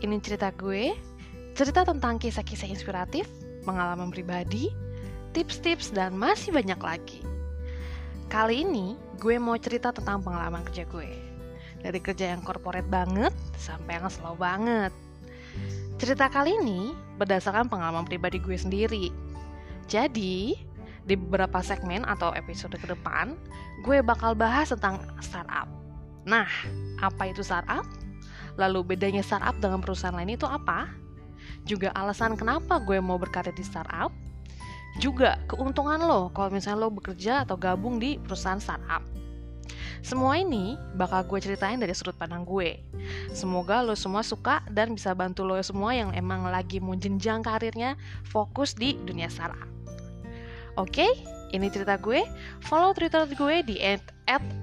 ini cerita gue, cerita tentang kisah-kisah inspiratif, pengalaman pribadi, tips-tips, dan masih banyak lagi. Kali ini gue mau cerita tentang pengalaman kerja gue. Dari kerja yang corporate banget sampai yang slow banget. Cerita kali ini berdasarkan pengalaman pribadi gue sendiri. Jadi, di beberapa segmen atau episode ke depan, gue bakal bahas tentang startup. Nah, apa itu startup? Lalu bedanya startup dengan perusahaan lain itu apa? Juga alasan kenapa gue mau berkarya di startup? Juga keuntungan lo kalau misalnya lo bekerja atau gabung di perusahaan startup. Semua ini bakal gue ceritain dari sudut pandang gue. Semoga lo semua suka dan bisa bantu lo semua yang emang lagi mau jenjang karirnya fokus di dunia startup. Oke, ini cerita gue. Follow Twitter gue di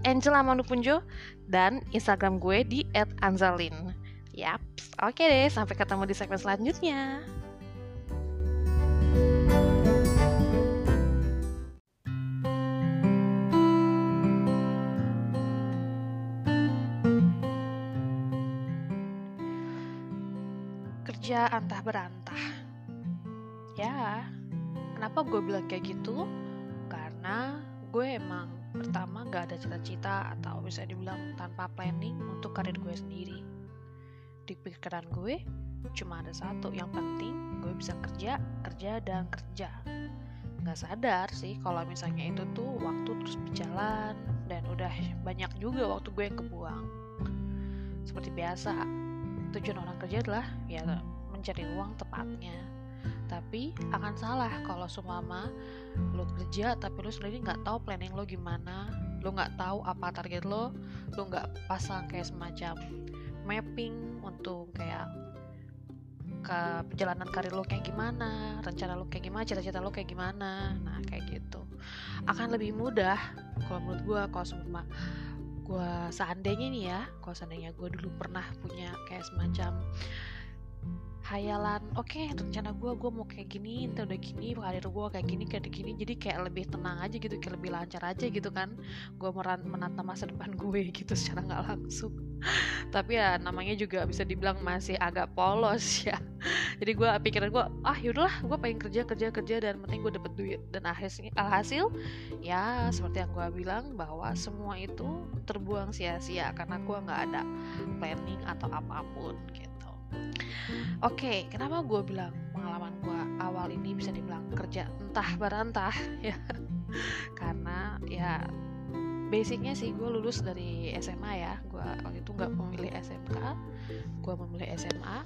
@angela_manupunjo dan Instagram gue di @anzalin. Yap, oke deh. Sampai ketemu di segmen selanjutnya. Kerja antah berantah. Ya, kenapa gue bilang kayak gitu? Karena gue emang pertama gak ada cita-cita atau bisa dibilang tanpa planning untuk karir gue sendiri. Di pikiran gue cuma ada satu yang penting gue bisa kerja, kerja dan kerja. Gak sadar sih kalau misalnya itu tuh waktu terus berjalan dan udah banyak juga waktu gue yang kebuang. Seperti biasa, tujuan orang kerja adalah ya mencari uang tepatnya tapi akan salah kalau sumama lo kerja tapi lo sendiri nggak tahu planning lo gimana. Lo nggak tahu apa target lo lo nggak pasang kayak semacam mapping untuk kayak ke perjalanan karir lo kayak gimana rencana lo kayak gimana cita-cita lo kayak gimana. Nah kayak gitu. Akan lebih mudah kalau menurut gue kalau semua gue seandainya nih ya kalau seandainya gue dulu pernah punya kayak semacam hayalan oke okay, rencana gue gue mau kayak gini ntar udah gini karir gue kayak gini kayak gini jadi kayak lebih tenang aja gitu kayak lebih lancar aja gitu kan. Gue menata masa depan gue gitu secara nggak langsung. Tapi ya namanya juga bisa dibilang masih agak polos ya. Jadi gue pikiran gue ah yaudahlah gue pengen kerja kerja kerja dan penting gue dapet duit. Dan alhasil, alhasil ya seperti yang gue bilang bahwa semua itu terbuang sia-sia karena gue nggak ada planning atau apa pun gitu Oke, okay, kenapa gue bilang pengalaman gue awal ini bisa dibilang kerja entah barantah ya? Karena ya basicnya sih gue lulus dari SMA ya. Gue waktu itu nggak memilih SMK, gue memilih SMA.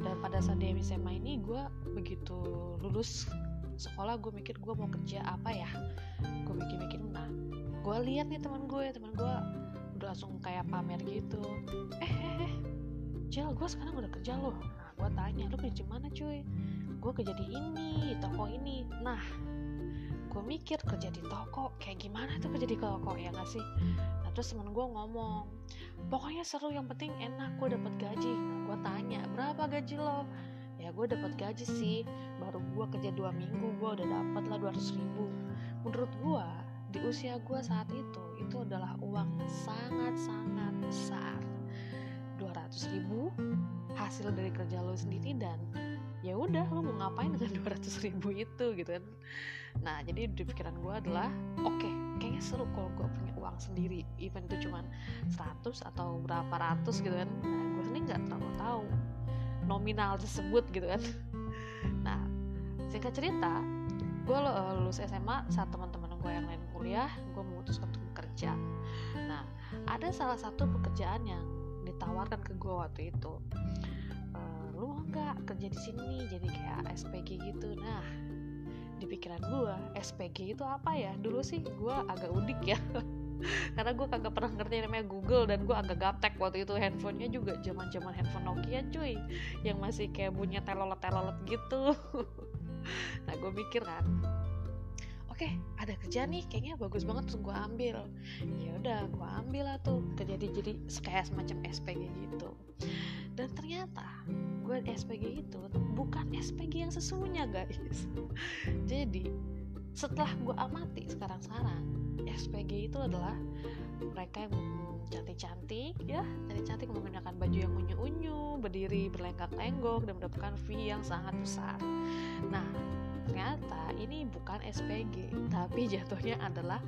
Dan pada saat di SMA ini gue begitu lulus sekolah gue mikir gue mau kerja apa ya? Gue mikir-mikir, nah gue lihat nih teman gue, teman gue udah langsung kayak pamer gitu. Eh, eh, eh Jel gue sekarang udah kerja loh. Nah gue tanya lu kerja mana cuy? Gue kerja di ini toko ini. Nah gue mikir kerja di toko kayak gimana tuh kerja di toko ya gak sih? Nah terus temen gue ngomong pokoknya seru yang penting enak gue dapet gaji. Nah gue tanya berapa gaji lo? Ya gue dapet gaji sih baru gue kerja dua minggu gue udah dapet lah 200 ribu. Menurut gue di usia gue saat itu itu adalah uang sangat-sangat besar 200 ribu hasil dari kerja lo sendiri dan ya udah lo mau ngapain dengan 200 ribu itu gitu kan. Nah jadi di pikiran gue adalah oke okay, kayaknya seru kalau gue punya uang sendiri even itu cuma 100 atau berapa ratus gitu kan. Nah gue sendiri nggak terlalu tahu nominal tersebut gitu kan. Nah singkat cerita gue lulus SMA saat teman-teman gue yang lain kuliah gue memutuskan untuk bekerja. Nah ada salah satu pekerjaan yang ditawarkan ke gue waktu itu. E, lu mau nggak kerja di sini jadi kayak SPG gitu. Nah di pikiran gue SPG itu apa ya? Dulu sih gue agak udik ya. Karena gue kagak pernah ngerti namanya Google dan gue agak gaptek waktu itu. Handphonenya juga zaman zaman handphone Nokia cuy yang masih kayak punya telolet telolet gitu. Nah gue mikir kan oke ada kerja nih kayaknya bagus banget terus gue ambil. Ya udah gue ambil lah tuh kerja di jadi kayak semacam SPG gitu. Dan ternyata gue SPG itu bukan SPG yang sesungguhnya guys. Jadi setelah gue amati sekarang-sekarang SPG itu adalah mereka yang cantik-cantik ya cantik-cantik menggunakan baju yang unyu-unyu berdiri berlenggak-lenggok dan mendapatkan fee yang sangat besar. Nah ternyata ini bukan SPG tapi jatuhnya adalah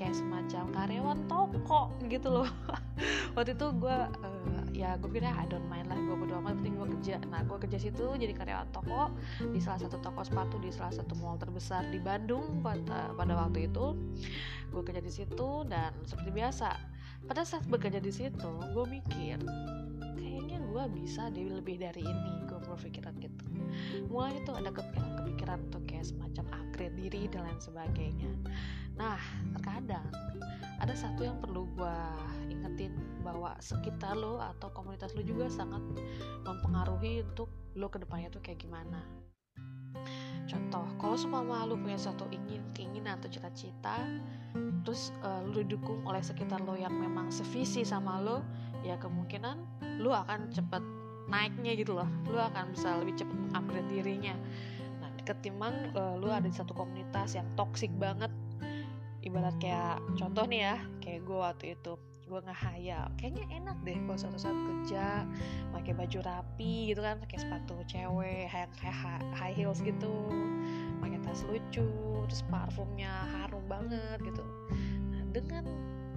kayak semacam karyawan toko gitu loh. Waktu itu gue uh, ya gue pikir I don't mind lah gue berdua amat penting gue kerja. Nah gue kerja situ jadi karyawan toko di salah satu toko sepatu di salah satu mall terbesar di Bandung pada pada waktu itu. Gue kerja di situ dan seperti biasa pada saat bekerja di situ gue mikir kayaknya gue bisa lebih dari ini gue berpikiran gitu. Mulai itu ada kepikiran kepikiran tuh kayak semacam upgrade diri dan lain sebagainya. Nah terkadang ada satu yang perlu gue ingetin bahwa sekitar lo atau komunitas lo juga sangat mempengaruhi untuk lo ke depannya tuh kayak gimana. Contoh kalau semua lo punya satu ingin keinginan atau cita-cita terus uh, lo didukung oleh sekitar lo yang memang sevisi sama lo ya kemungkinan lo akan cepet naiknya gitu loh. Lo akan bisa lebih cepet upgrade dirinya ketimbang uh, lo ada di satu komunitas yang toksik banget. Ibarat kayak contoh nih ya kayak gue waktu itu gue ngehayal. Kayaknya enak deh kalau suatu saat kerja pakai baju rapi gitu kan pakai sepatu cewek yang kayak high heels gitu pakai tas lucu terus parfumnya harum banget gitu. Nah dengan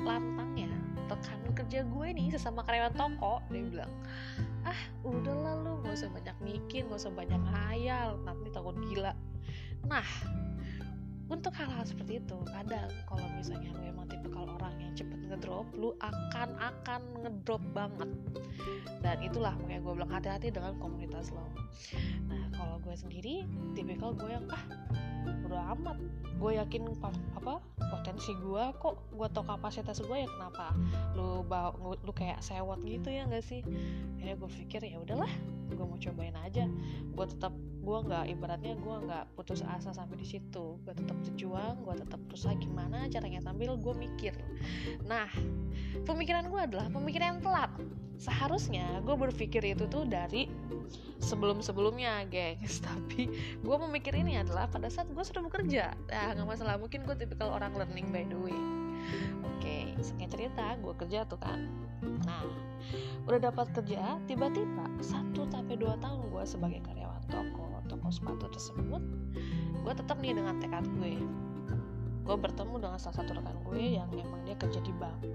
lantangnya rekan kerja gue nih sesama karyawan toko dia bilang ah udahlah lu gak usah banyak mikir gak usah banyak hayal nanti takut gila. Nah untuk hal-hal seperti itu kadang kalau misalnya lu emang tipikal orang yang cepet ngedrop lu akan akan ngedrop banget. Dan itulah makanya gue bilang hati-hati dengan komunitas lo. Nah kalau gue sendiri tipikal gue yang ah udah amat. Gue yakin apa potensi gue kok gue tau kapasitas gue ya kenapa lu bawa lu kayak sewot gitu ya gak sih? Ya gue pikir ya udahlah gue mau cobain aja. Gue tetap gue nggak ibaratnya gue nggak putus asa sampai di situ. Gue tetap berjuang gue tetap berusaha gimana caranya tampil gue mikir. Nah pemikiran gue adalah pemikiran yang telat seharusnya gue berpikir itu tuh dari sebelum sebelumnya gengs. Tapi gue memikir ini adalah pada saat gue sudah bekerja. Nah nggak masalah. Mungkin gue tipikal orang learning by way oke singkat cerita gue kerja tuh kan. Nah udah dapat kerja tiba-tiba satu sampai dua tahun gue sebagai karyawan toko toko sepatu tersebut gue tetap nih dengan tekad gue. Gue bertemu dengan salah satu rekan gue yang memang dia kerja di bank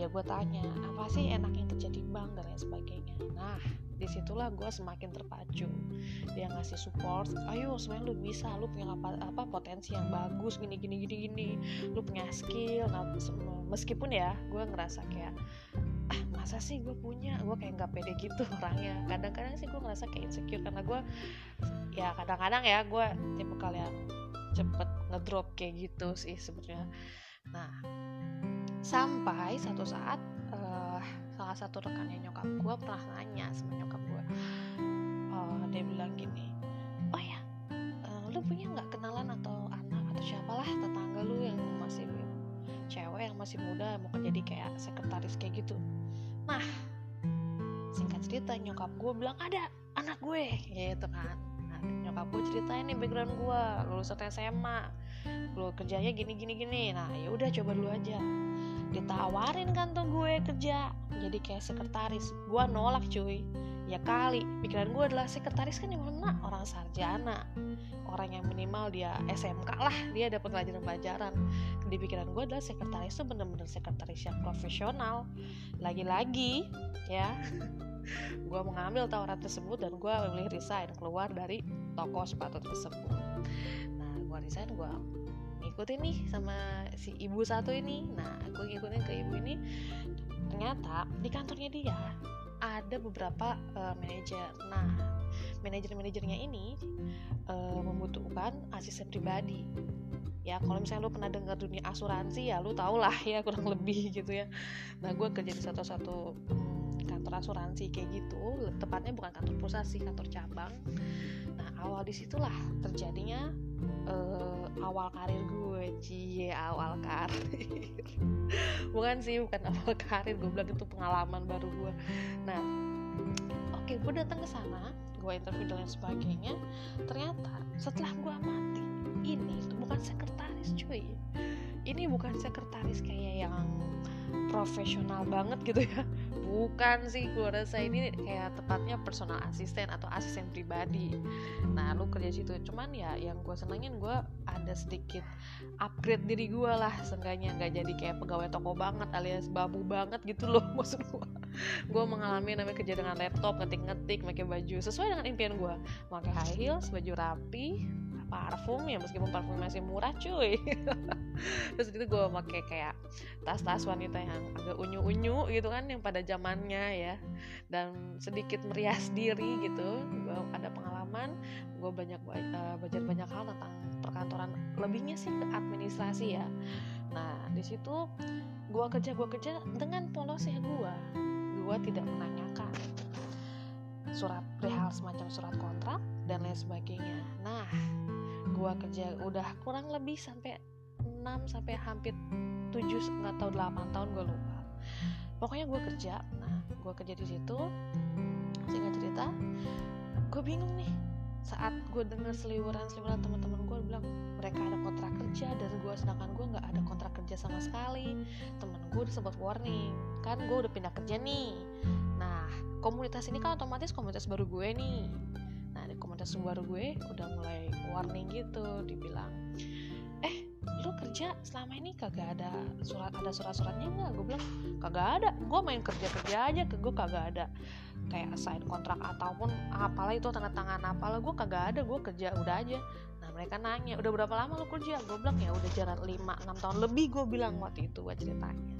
ya gue tanya apa sih enaknya kerja di bank? dan lain sebagainya. Nah di situlah gue semakin terpacu. Dia ngasih support ayo sebenarnya lu bisa lu punya apa, apa potensi yang bagus gini gini gini gini. Lu punya skill nah meskipun ya gue ngerasa kayak masa sih gue punya? Gue kayak nggak pede gitu orangnya. Kadang-kadang sih gue ngerasa kayak insecure karena gue ya kadang-kadang ya gue tipe kalian cepet ngedrop kayak gitu sih sebetulnya nah sampai satu saat uh, salah satu rekannya nyokap gue pernah nanya sama nyokap gue uh, dia bilang gini oh ya uh, lu punya nggak kenalan atau anak atau siapalah tetangga lu yang masih cewek yang masih muda mau jadi kayak sekretaris kayak gitu? Nah singkat cerita nyokap gue bilang ada anak gue gitu kan. Nah, nyokap gue ceritain nih background gue lulusan SMA lu kerjanya gini gini gini. Nah ya udah coba dulu aja ditawarin kan tuh gue kerja. Jadi kayak sekretaris. Gue nolak cuy. Ya kali pikiran gue adalah sekretaris kan mana? Orang sarjana. Orang yang minimal dia SMK lah. Dia dapat pelajaran-pelajaran di pikiran gue adalah sekretaris itu bener-bener sekretaris yang profesional. Lagi-lagi ya gue mengambil tawaran tersebut dan gue memilih resign keluar dari toko sepatu tersebut. Nah gue resign gue ngikutin nih sama si ibu satu ini. Nah gue ngikutin ke ibu ini. Ternyata di kantornya dia ada beberapa uh, manajer. Nah manajer-manajernya ini uh, membutuhkan asisten pribadi. Ya kalau misalnya lu pernah dengar dunia asuransi ya lu tau lah ya kurang lebih gitu ya. Nah gue kerja di satu-satu hmm, kantor asuransi kayak gitu tepatnya bukan kantor pusat sih kantor cabang. Nah awal di situlah terjadinya uh, awal karir gue cie awal karir. Bukan sih bukan awal karir gue bilang itu pengalaman baru gue. Nah oke okay, gue datang ke sana gue interview dan lain sebagainya. Ternyata setelah gue amati ini itu bukan sekretaris cuy. Ini bukan sekretaris kayak yang profesional banget gitu ya bukan sih gue rasa ini kayak tepatnya personal asisten atau asisten pribadi. Nah lu kerja situ. Cuman ya yang gue senengin gue ada sedikit upgrade diri gue lah seenggaknya. Nggak jadi kayak pegawai toko banget alias babu banget gitu loh maksud gue gue mengalami namanya kerja dengan laptop ngetik-ngetik pakai baju. Sesuai dengan impian gue pakai high heels baju rapi parfum ya meskipun parfum masih murah cuy. Terus itu gue pakai kayak tas-tas wanita yang agak unyu-unyu gitu kan yang pada zamannya ya. Dan sedikit merias diri gitu. Gue ada pengalaman gue banyak uh, belajar banyak hal tentang perkantoran lebihnya sih ke administrasi ya. Nah di situ gue kerja gue kerja dengan polosnya gue gue tidak menanyakan surat perihal semacam surat kontrak dan lain sebagainya. Nah gua kerja udah kurang lebih sampai 6 sampai hampir 7 nggak tahu 8 tahun gue lupa. Pokoknya gue kerja nah gue kerja di situ. Sehingga cerita gue bingung nih. Saat gue dengar seliweran seliweran teman-teman gue bilang mereka ada kontrak kerja dan gue sedangkan gue nggak ada kontrak kerja sama sekali. Temen gue udah sempat warning kan gue udah pindah kerja nih nah komunitas ini kan otomatis komunitas baru gue nih. Komunitas baru gue udah mulai warning gitu dibilang eh lu kerja selama ini kagak ada surat ada surat-suratnya nggak? Gue bilang kagak ada. Gue main kerja kerja aja ke gue kagak ada. Kayak sign kontrak ataupun apalah itu tanda tangan apalah gue kagak ada. Gue kerja udah aja. Nah mereka nanya udah berapa lama lu kerja? Gue bilang ya udah jalan 5 6 tahun lebih gue bilang waktu itu gue ceritanya.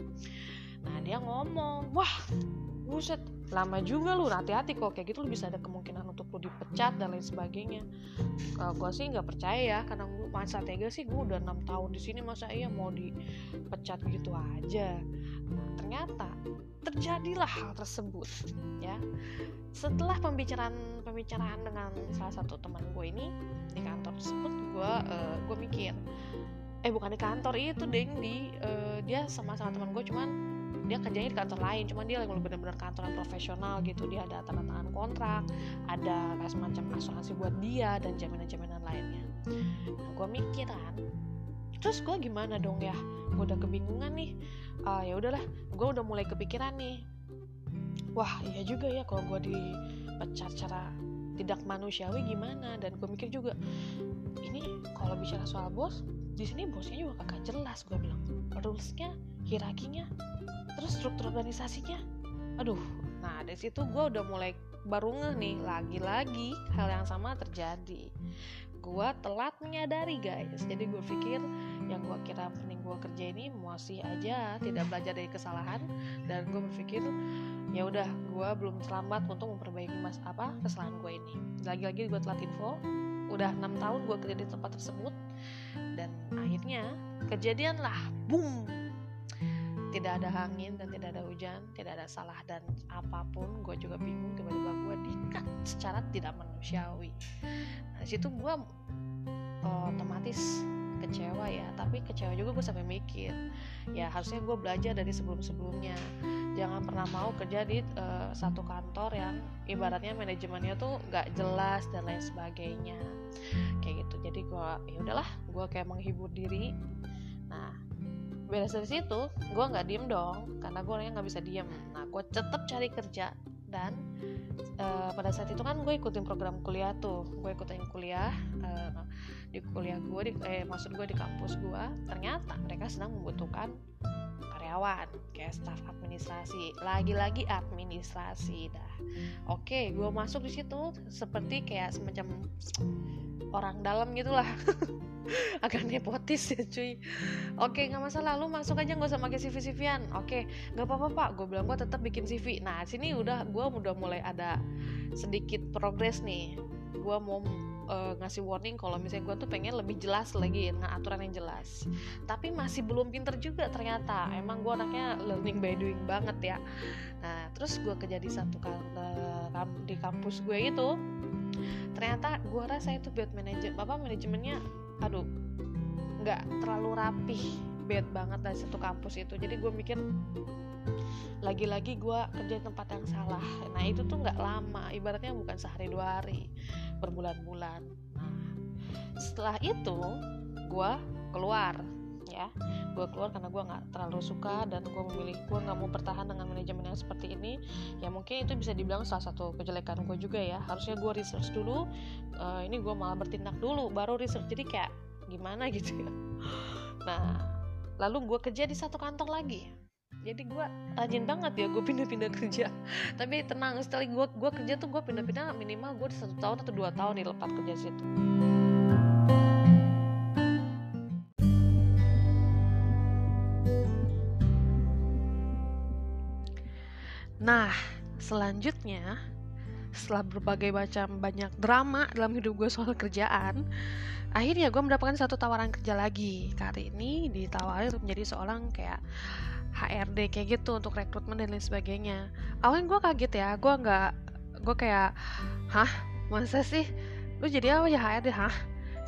Nah dia ngomong wah buset lama juga lu hati-hati kok. Kayak gitu lu bisa ada kemungkinan untuk lu dipecat dan lain sebagainya. Kalau gue sih nggak percaya ya karena gue masa tega sih gue udah enam tahun di sini masa iya mau dipecat gitu aja. Nah, ternyata terjadilah hal tersebut ya. Setelah pembicaraan pembicaraan dengan salah satu teman gue ini di kantor tersebut gue uh, gue mikir eh bukan di kantor itu deng di uh, dia sama-sama teman gue cuman dia kerjanya di kantor lain cuman dia lagi benar-benar kantoran profesional gitu. Dia ada tanda tangan kontrak ada kayak semacam asuransi buat dia dan jaminan-jaminan lainnya. Nah gue mikir terus gue gimana dong ya? Gue udah kebingungan nih. Uh, ya udahlah gue udah mulai kepikiran nih. Wah iya juga ya kalau gue dipecat cara tidak manusiawi gimana? Dan gue mikir juga ini kalau bicara soal bos di sini bosnya juga kagak jelas gue bilang. Rulesnya hierarkinya terus struktur organisasinya? Aduh nah dari situ gue udah mulai baru ngeh nih lagi-lagi hal yang sama terjadi. Gue telat menyadari guys. Jadi gue pikir yang gue kira penting gue kerja ini masih aja tidak belajar dari kesalahan. Dan gue berpikir ya udah gue belum selamat untuk memperbaiki mas apa kesalahan gue ini. Lagi-lagi gue telat info udah enam tahun gue kerja di tempat tersebut. Dan akhirnya kejadian lah boom tidak ada angin dan tidak ada hujan tidak ada salah dan apa pun gue juga bingung tiba-tiba gue dikat secara tidak manusiawi. Nah situ gue oh, otomatis kecewa ya tapi kecewa juga gue sampai mikir ya harusnya gue belajar dari sebelum-sebelumnya. Jangan pernah mau kerja di uh, satu kantor yang ibaratnya manajemennya tuh gak jelas dan lain sebagainya. Kayak gitu jadi gue ya udahlah gue kayak menghibur diri. Nah beres dari situ gue nggak diem dong karena gue orangnya nggak bisa diem. Nah gue tetap cari kerja dan uh, pada saat itu kan gue ikutin program kuliah tuh. Gue ikutin kuliah uh, di kuliah gue di eh maksud gue di kampus gue ternyata mereka sedang membutuhkan karyawan kayak staff administrasi. Lagi-lagi administrasi dah. Oke gue masuk di situ seperti kayak semacam orang dalam gitulah. Agak nepotis ya cuy. Oke nggak masalah. Lu masuk aja nggak usah pakai cv cvan oke nggak apa-apa pak. Gue bilang gue tetap bikin cv nah sini udah gue udah mulai ada sedikit progres nih. Gue mau uh, ngasih warning kalau misalnya gue tuh pengen lebih jelas lagi dengan aturan yang jelas. Tapi masih belum pinter juga ternyata. Emang gue anaknya learning by doing banget ya. Nah terus gue kerja di satu uh, di kampus gue itu ternyata gue rasa itu buat manajer bapak manajemennya aduh nggak terlalu rapih bad banget dari satu kampus itu. Jadi gue mikir lagi-lagi gue kerja di tempat yang salah. Nah itu tuh nggak lama ibaratnya bukan sehari dua hari berbulan-bulan. Nah setelah itu gue keluar ya. Gue keluar karena gue nggak terlalu suka dan gue memilih gue nggak mau bertahan dengan manajemen yang seperti ini. Ya mungkin itu bisa dibilang salah satu kejelekan gue juga ya. Harusnya gue research dulu uh, ini gue malah bertindak dulu baru research. Jadi kayak gimana gitu ya. Nah lalu gue kerja di satu kantor lagi. Jadi gue rajin banget ya gue pindah-pindah kerja. Tapi tenang setelah gue gue kerja tuh gue pindah-pindah minimal gue satu tahun atau dua tahun di lepas kerja situ Nah, selanjutnya setelah berbagai macam banyak drama dalam hidup gue soal kerjaan, akhirnya gue mendapatkan satu tawaran kerja lagi. Kali ini ditawarin untuk menjadi seorang kayak HRD kayak gitu untuk rekrutmen dan lain sebagainya. Awalnya gue kaget ya, gue nggak, gue kayak, hah, masa sih? Lu jadi apa ya HRD? Hah?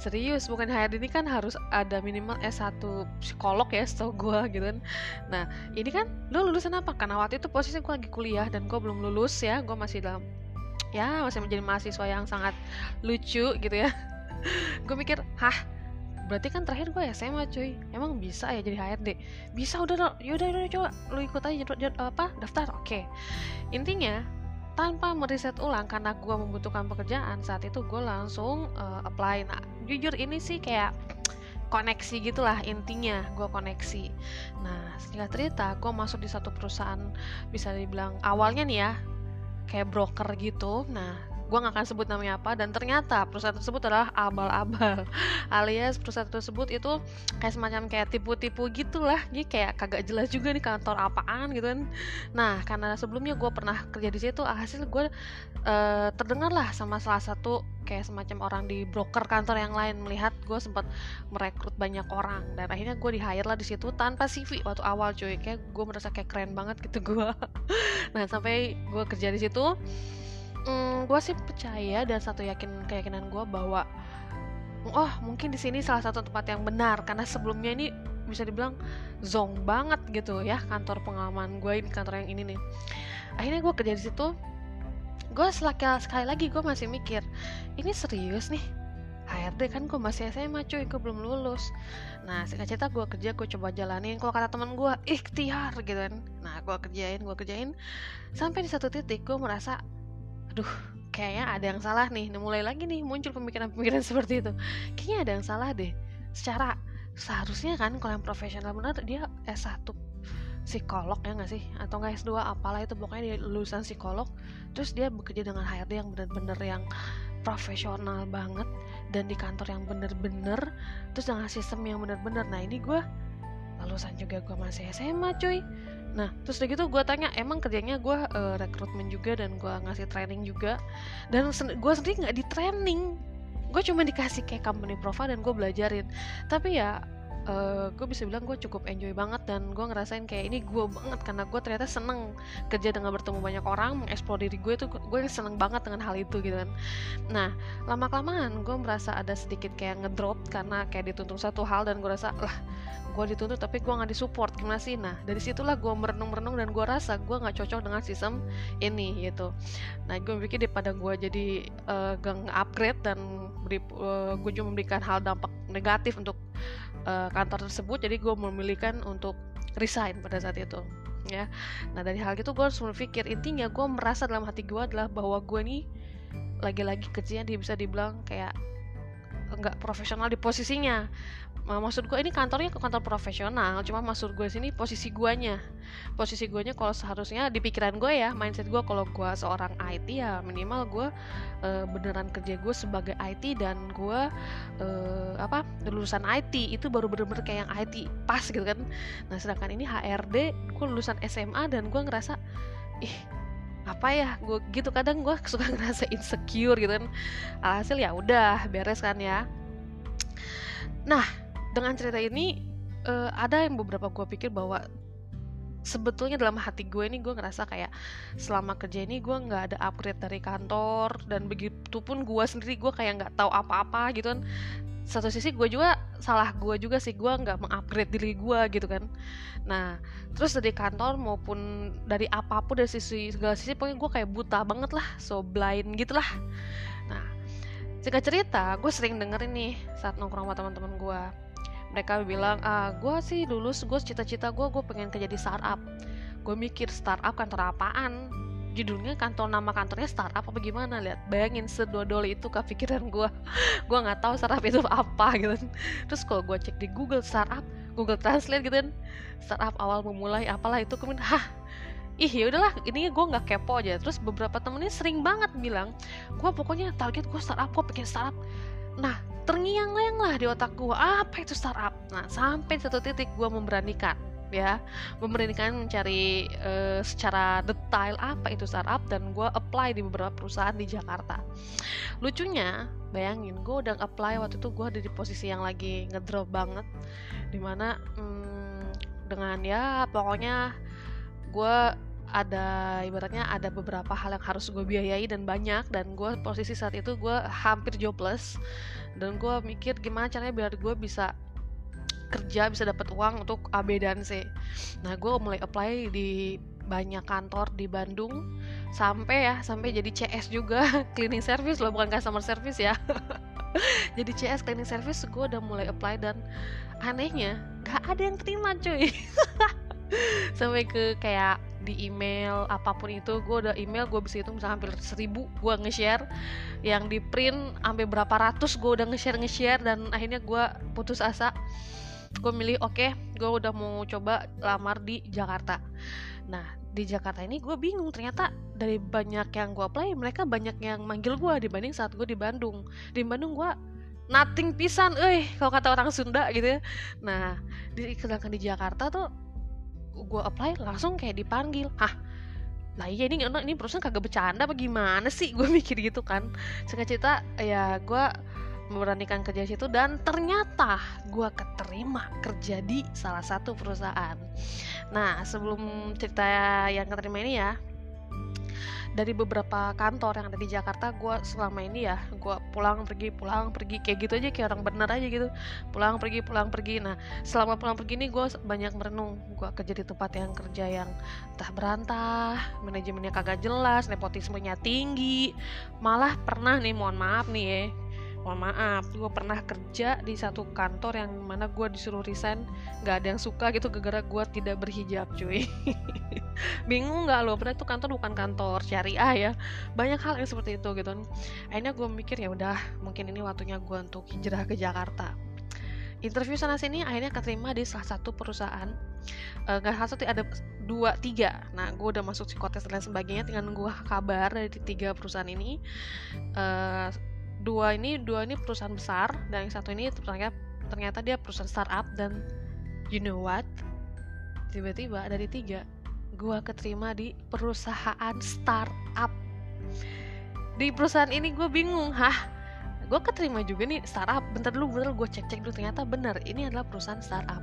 Serius bukan HRD ini kan harus ada minimal S1 psikolog ya setahu gue gitu kan. Nah ini kan lo lulusan apa? Karena waktu itu posisi gue lagi kuliah dan gue belum lulus ya gue masih dalam ya masih menjadi mahasiswa yang sangat lucu gitu ya. Gue mikir hah berarti kan terakhir gue SMA cuy. Emang bisa ya jadi HRD bisa udah yaudah yaudah coba. Lu ikut aja apa daftar. Oke. Okay. intinya tanpa meriset ulang karena gue membutuhkan pekerjaan saat itu gue langsung uh, apply. Nah jujur ini sih kayak koneksi gitulah intinya gue koneksi. Nah singkat cerita gue masuk di satu perusahaan bisa dibilang awalnya nih ya kayak broker gitu. Nah gue gak akan sebut namanya apa dan ternyata perusahaan tersebut adalah abal-abal. Alias perusahaan tersebut itu kayak semacam kayak tipu-tipu gitulah. Jadi kayak kagak jelas juga nih kantor apaan gitu kan. Nah karena sebelumnya gue pernah kerja di situ hasil gue uh, terdengar lah sama salah satu kayak semacam orang di broker kantor yang lain melihat gue sempat merekrut banyak orang. Dan akhirnya gue di hire lah di situ tanpa CV waktu awal cuy. Kayak gue merasa kayak keren banget gitu gue nah sampai gue kerja di situ mm, gue sih percaya dan satu yakin keyakinan gue bahwa oh mungkin di sini salah satu tempat yang benar. Karena sebelumnya ini bisa dibilang zong banget gitu ya kantor pengalaman gue ini kantor yang ini nih. Akhirnya gue kerja di situ. Gue sekali lagi gue masih mikir ini serius nih? HRD kan gue masih SMA cuy gue belum lulus. Nah singkat cerita gue kerja gue coba jalanin. Kalau kata teman gue ikhtiar gitu kan. Nah gue kerjain gue kerjain. Sampai di satu titik gue merasa aduh kayaknya ada yang salah nih. Mulai lagi nih muncul pemikiran-pemikiran seperti itu. Kayaknya ada yang salah deh. Secara seharusnya kan kalau yang profesional benar dia S1 psikolog ya nggak sih? Atau nggak S2 apalah itu. Pokoknya dia lulusan psikolog terus dia bekerja dengan HRD yang benar-benar yang profesional banget dan di kantor yang bener-bener terus dengan sistem yang bener-bener nah ini gue lulusan juga gue masih SMA cuy Nah, terus udah gitu gue tanya, emang kerjanya gue uh, rekrutmen juga dan gue ngasih training juga. Dan sen gue sendiri nggak di training, gue cuma dikasih kayak company profile dan gue belajarin. Tapi ya uh, gue bisa bilang gue cukup enjoy banget dan gue ngerasain kayak ini gue banget karena gue ternyata seneng kerja dengan bertemu banyak orang mengeksplor diri gue tuh gue seneng banget dengan hal itu gitu kan. Nah lama kelamaan gue merasa ada sedikit kayak ngedrop karena kayak dituntut satu hal dan gue rasa lah gue dituntut tapi gue nggak disupport gimana sih? Nah dari situlah gue merenung-merenung dan gue rasa gue nggak cocok dengan sistem ini gitu. Nah gue pikir daripada gue jadi uh, gang upgrade dan beri, uh, gue cuma memberikan hal dampak negatif untuk uh, kantor tersebut jadi gue memilihkan untuk resign pada saat itu ya. Nah dari hal itu gue harus berpikir intinya gue merasa dalam hati gue adalah bahwa gue nih lagi-lagi kerjanya dia bisa dibilang kayak nggak profesional di posisinya maksud gue ini kantornya ke kantor profesional cuma maksud gue sini posisi guanya. Posisi guanya kalau seharusnya di pikiran gue ya mindset gue kalau gue seorang IT ya minimal gue uh, beneran kerja gue sebagai IT dan gue uh, apa lulusan IT itu baru bener-bener kayak yang IT pas gitu kan. Nah sedangkan ini HRD gue lulusan SMA dan gue ngerasa ih apa ya gue gitu kadang gue suka ngerasa insecure gitu kan. Alhasil ya udah beres kan ya. Nah dengan cerita ini uh, ada yang beberapa gue pikir bahwa sebetulnya dalam hati gue ini gue ngerasa kayak selama kerja ini gue nggak ada upgrade dari kantor dan begitu pun gue sendiri gue kayak nggak tahu apa-apa gitu kan. Satu sisi gue juga salah gue juga sih gue nggak mengupgrade diri gue gitu kan. Nah terus dari kantor maupun dari apa pun dari sisi segala sisi pokoknya gue kayak buta banget lah so blind gitulah nah jika cerita gue sering denger ini saat nongkrong sama teman-teman gue mereka bilang ah gue sih lulus gue cita-cita gue gue pengen kerja di startup. Gue mikir startup kantor apaan? Judulnya kantor nama kantornya startup apa gimana? Lihat bayangin sedodol itu ke pikiran gue gue nggak tahu startup itu apa gitu. Terus kalau gue cek di Google startup Google Translate gitu kan startup awal memulai apalah itu? Kemudian hah ih ya udahlah ini gue nggak kepo aja. Terus beberapa temennya sering banget bilang gue pokoknya target gue startup gue pengen startup nah terngiang-ngiang lah di otak gue apa itu startup. Nah sampai satu titik gue memberanikan ya. Memberanikan mencari uh, secara detail apa itu startup dan gue apply di beberapa perusahaan di Jakarta. Lucunya bayangin gue udah apply waktu itu gue ada di posisi yang lagi ngedrop banget di mana hmm, dengan ya pokoknya gue ada ibaratnya ada beberapa hal yang harus gue biayai dan banyak dan gue posisi saat itu gue hampir jobless. Dan gue mikir gimana caranya biar gue bisa kerja bisa dapat uang untuk A B dan C. Nah gue mulai apply di banyak kantor di Bandung sampai ya sampai jadi CS juga. Cleaning service loh bukan customer service ya. Jadi CS cleaning service gue udah mulai apply dan anehnya gak ada yang terima cuy. Sampai ke kayak di email apa pun itu gue udah email gue bisa hitung bisa hampir seribu gue nge-share. Yang di print sampai berapa ratus gue udah nge-share nge-share dan akhirnya gue putus asa. Gue milih oke okay, gue udah mau coba lamar di Jakarta. Nah di Jakarta ini gue bingung ternyata dari banyak yang gue apply mereka banyak yang manggil gue dibanding saat gue di Bandung. Di Bandung gue nothing pisan eh kalau kata orang Sunda gitu ya. Nah di sedangkan di Jakarta tuh gue apply langsung kayak dipanggil. Hah? Lah iya ini ini perusahaan kagak bercanda apa gimana sih? Gue mikir gitu kan. Singkat cerita ya gue memberanikan kerja situ dan ternyata gue keterima kerja di salah satu perusahaan. Nah sebelum cerita yang keterima ini ya dari beberapa kantor yang ada di Jakarta gue selama ini ya gue pulang pergi pulang pergi kayak gitu aja kayak orang bener aja gitu. Pulang pergi pulang pergi. Nah selama pulang pergi ini gue banyak merenung. Gue kerja di tempat yang kerja yang entah berantah manajemennya kagak jelas nepotismenya tinggi. Malah pernah nih mohon maaf nih ya mohon maaf gue pernah kerja di satu kantor yang mana gue disuruh resign nggak ada yang suka gitu gara-gara gue tidak berhijab cuy bingung nggak lo? Padahal itu kantor bukan kantor syariah ya. Banyak hal yang seperti itu gitu. Akhirnya gue mikir ya udah mungkin ini waktunya gue untuk hijrah ke Jakarta. Interview sana sini akhirnya keterima di salah satu perusahaan uh, nggak salah satu ada dua tiga. Nah gue udah masuk psikotes dan lain sebagainya tinggal nunggu kabar dari tiga perusahaan ini uh, dua ini dua ini perusahaan besar dan yang satu ini ternyata ternyata dia perusahaan startup dan you know what? Tiba-tiba dari tiga gua keterima di perusahaan startup. Di perusahaan ini gue bingung hah gue keterima juga nih startup? Bentar dulu bentar gue cek cek dulu ternyata bener ini adalah perusahaan startup.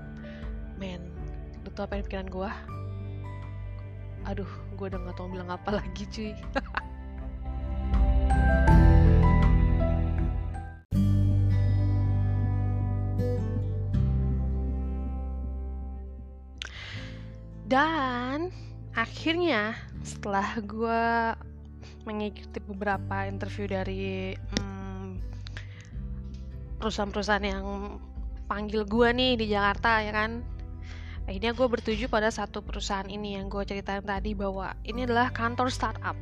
Men lu tau apa yang pikiran gue aduh gue udah gak tau bilang apa lagi cuy. Dan akhirnya setelah gue mengikuti beberapa interview dari hmm, perusahaan-perusahaan yang panggil gue nih di Jakarta ya kan? Akhirnya gue bertuju pada satu perusahaan ini yang gue ceritain tadi bahwa ini adalah kantor startup.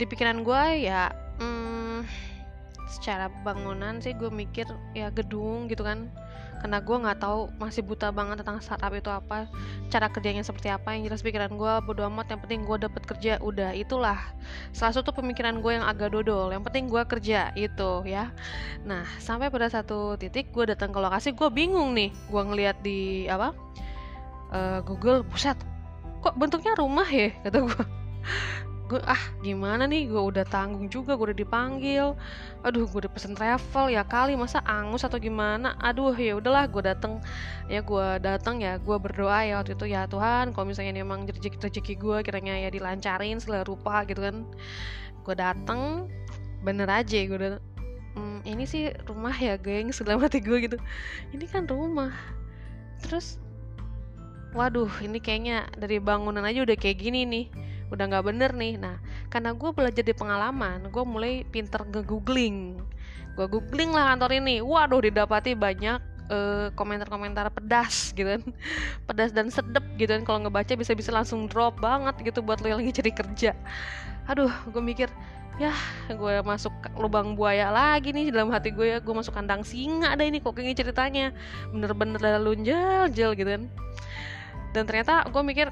Di pikiran gue ya hmm, secara bangunan sih gue mikir ya gedung gitu kan karena gue nggak tahu masih buta banget tentang startup itu apa cara kerjanya seperti apa. Yang jelas pikiran gue bodo amat yang penting gue dapet kerja udah. Itulah salah satu pemikiran gue yang agak dodol. Yang penting gue kerja itu ya. Nah sampai pada satu titik gue datang ke lokasi gue bingung nih. Gue ngeliat di apa uh, Google buset kok bentuknya rumah ya kata gue gue ah gimana nih? Gue udah tanggung juga gue udah dipanggil. Aduh gue udah pesen travel ya kali masa angus atau gimana? Aduh ya udahlah gue dateng ya gue dateng ya gue berdoa ya waktu itu ya Tuhan kalau misalnya ini emang rezeki rezeki gue kiranya ya dilancarin segala rupa gitu kan. Gue dateng bener aja gue udah hmm, ini sih rumah ya geng segala mati gue gitu. Ini kan rumah. Terus waduh ini kayaknya dari bangunan aja udah kayak gini nih udah nggak bener nih. Nah karena gue belajar di pengalaman gue mulai pinter nge-googling. Gue googling lah kantor ini. Waduh didapati banyak uh, komentar-komentar pedas gitu kan. Pedas dan sedep gitu kan. Kalau ngebaca bisa-bisa langsung drop banget gitu buat lo yang lagi cari kerja. Aduh gue mikir ya gue masuk lubang buaya lagi nih dalam hati gue ya. Gue masuk kandang singa ada ini kok kayak ceritanya. Bener-bener lalu jel gitu kan. Dan ternyata gue mikir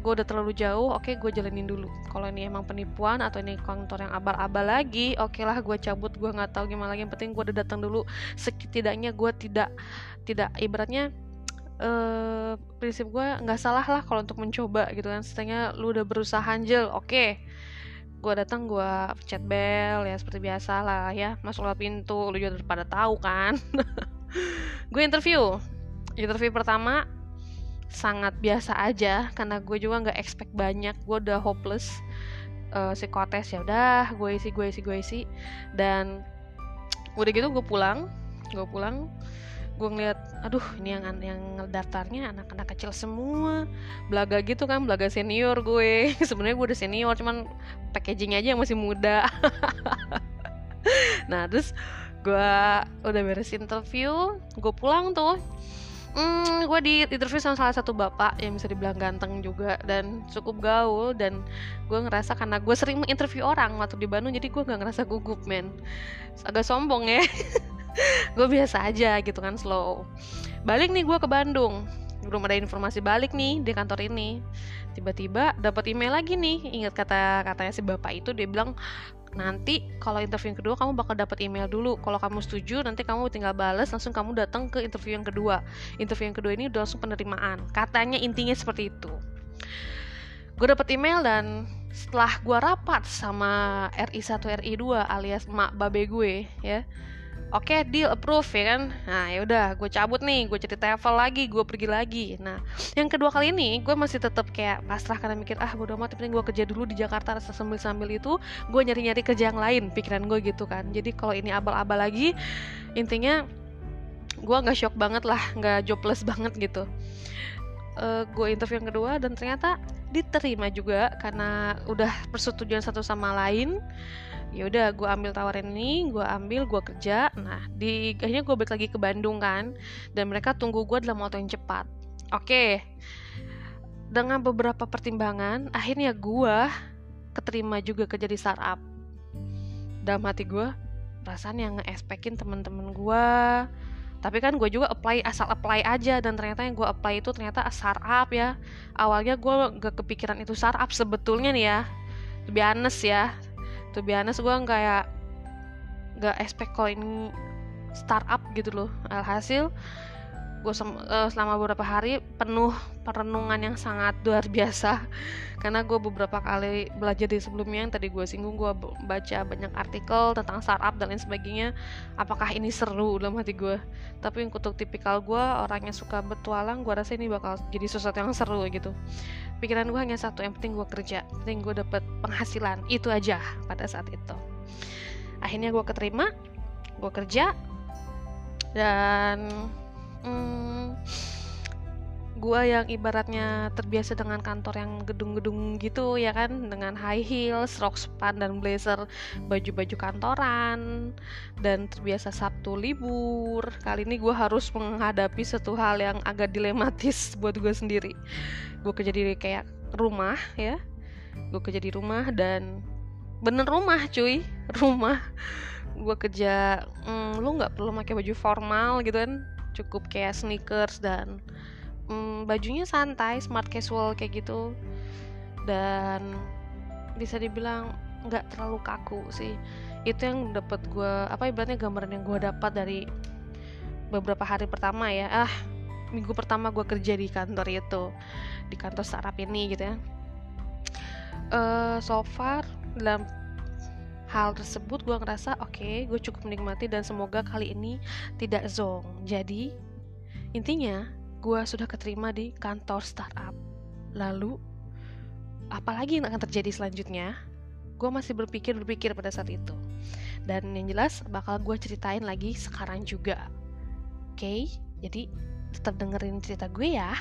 gue udah terlalu jauh oke okay, gue jalanin dulu. Kalau ini emang penipuan atau ini kantor yang abal-abal lagi oke okay lah gue cabut gue nggak tahu gimana lagi. Yang penting gue udah datang dulu. Setidaknya gue tidak tidak ibaratnya uh, prinsip gue nggak salah lah kalau untuk mencoba gitu kan. Setidaknya lu udah berusaha anjel. Oke okay gue datang gue chat bell ya seperti biasa lah ya. Masuk lewat pintu lu juga pada tahu kan. Gue interview. Interview pertama sangat biasa aja karena gue juga nggak expect banyak gue udah hopeless. Uh, psikotes ya udah gue isi gue isi gue isi. Dan udah gitu gue pulang gue pulang gue ngeliat aduh ini yang yang daftarnya anak-anak kecil semua. Belaga gitu kan belaga senior gue. Sebenarnya gue udah senior cuman packaging aja yang masih muda. Nah terus gue udah beres interview gue pulang tuh Hmm, gue di interview sama salah satu bapak yang bisa dibilang ganteng juga dan cukup gaul dan gue ngerasa karena gue sering menginterview orang waktu di Bandung jadi gue gak ngerasa gugup men. Agak sombong ya. Gue biasa aja gitu kan slow. Balik nih gue ke Bandung. Belum ada informasi balik nih di kantor ini. Tiba-tiba dapat email lagi nih. Ingat kata katanya si bapak itu dia bilang nanti kalau interview yang kedua kamu bakal dapat email dulu. Kalau kamu setuju nanti kamu tinggal balas langsung kamu datang ke interview yang kedua. Interview yang kedua ini udah langsung penerimaan. Katanya intinya seperti itu. Gue dapat email dan setelah gue rapat sama RI 1 RI 2 alias mak babe gue ya oke okay, deal approve ya kan? Nah ya udah gue cabut nih gue cerita travel lagi gue pergi lagi. Nah yang kedua kali ini gue masih tetap kayak pasrah karena mikir ah bodo amat penting gue kerja dulu di Jakarta sambil sambil itu gue nyari nyari kerja yang lain pikiran gue gitu kan. Jadi kalau ini abal-abal lagi intinya gue nggak shock banget lah nggak jobless banget gitu. Uh, gue interview yang kedua dan ternyata diterima juga karena udah persetujuan satu sama lain ya udah gue ambil tawaran ini gue ambil gue kerja. Nah di akhirnya gue balik lagi ke Bandung kan dan mereka tunggu gue dalam waktu yang cepat. Oke dengan beberapa pertimbangan akhirnya gue keterima juga kerja di startup. Dalam hati gue perasaan yang nge-expectin temen-temen gue tapi kan gue juga apply asal apply aja dan ternyata yang gue apply itu ternyata startup ya. Awalnya gue gak kepikiran itu startup sebetulnya nih ya. Lebih honest ya tuh biasa gue kayak gak expect kalau ini startup gitu loh. Alhasil gue uh, selama beberapa hari penuh perenungan yang sangat luar biasa. Karena gue beberapa kali belajar di sebelumnya yang tadi gue singgung gue baca banyak artikel tentang startup dan lain sebagainya. Apakah ini seru dalam hati gue tapi untuk tipikal gue orang yang suka bertualang gue rasa ini bakal jadi sesuatu yang seru gitu pikiran gue hanya satu yang penting gue kerja penting gue dapet penghasilan. Itu aja pada saat itu. Akhirnya gue keterima gue kerja dan hmm, gue yang ibaratnya terbiasa dengan kantor yang gedung-gedung gitu ya kan dengan high heels, rok span dan blazer, baju-baju kantoran dan terbiasa Sabtu libur. Kali ini gue harus menghadapi satu hal yang agak dilematis buat gue sendiri. Gue kerja di kayak rumah ya, gue kerja di rumah dan bener rumah cuy, rumah. Gue kerja, hmm, lu nggak perlu pakai baju formal gitu kan, cukup kayak sneakers dan hmm, bajunya santai smart casual kayak gitu. Dan bisa dibilang nggak terlalu kaku sih. Itu yang dapat gue apa ibaratnya gambaran yang gue dapat dari beberapa hari pertama ya. Ah minggu pertama gue kerja di kantor itu di kantor startup ini gitu ya. Uh, so far dalam hal tersebut gue ngerasa oke okay, gue cukup menikmati dan semoga kali ini tidak zong. Jadi intinya gue sudah keterima di kantor startup. Lalu apalagi yang akan terjadi selanjutnya? Gue masih berpikir berpikir pada saat itu. Dan yang jelas bakal gue ceritain lagi sekarang juga. Oke? Okay? jadi tetap dengerin cerita gue ya